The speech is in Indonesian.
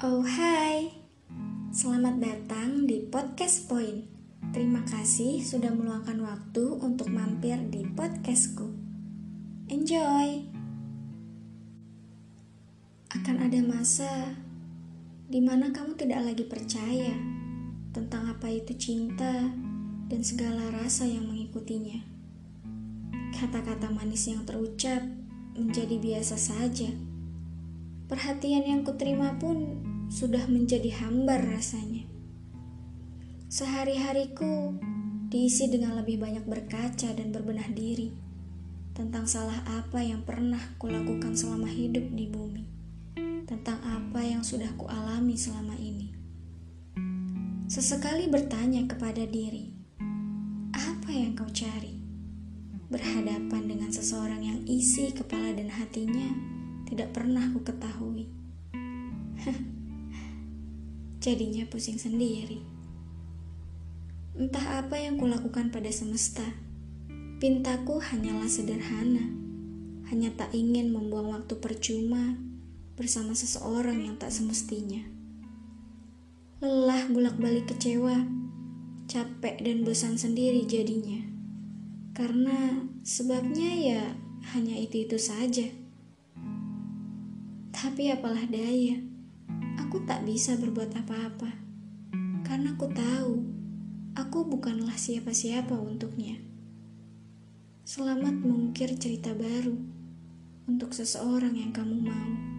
Halo, hai. Selamat datang di Podcast Point. Terima kasih sudah meluangkan waktu untuk mampir di podcastku. Enjoy. Akan ada masa di mana kamu tidak lagi percaya tentang apa itu cinta dan segala rasa yang mengikutinya. Kata-kata manis yang terucap menjadi biasa saja Perhatian yang kuterima pun sudah menjadi hambar rasanya. Sehari-hariku diisi dengan lebih banyak berkaca dan berbenah diri tentang salah apa yang pernah kulakukan selama hidup di bumi, tentang apa yang sudah kualami selama ini. Sesekali bertanya kepada diri, apa yang kau cari? Berhadapan dengan seseorang yang isi kepala dan hatinya tidak pernah ku ketahui. Jadinya pusing sendiri. Entah apa yang kulakukan pada semesta. Pintaku hanyalah sederhana. Hanya tak ingin membuang waktu percuma bersama seseorang yang tak semestinya. Lelah bolak-balik kecewa, capek dan bosan sendiri jadinya. Karena sebabnya ya hanya itu-itu saja. Tapi apalah daya, tak bisa berbuat apa-apa. Karena aku tahu, aku bukanlah siapa-siapa untuknya. Selamat mengukir cerita baru untuk seseorang yang kamu mau.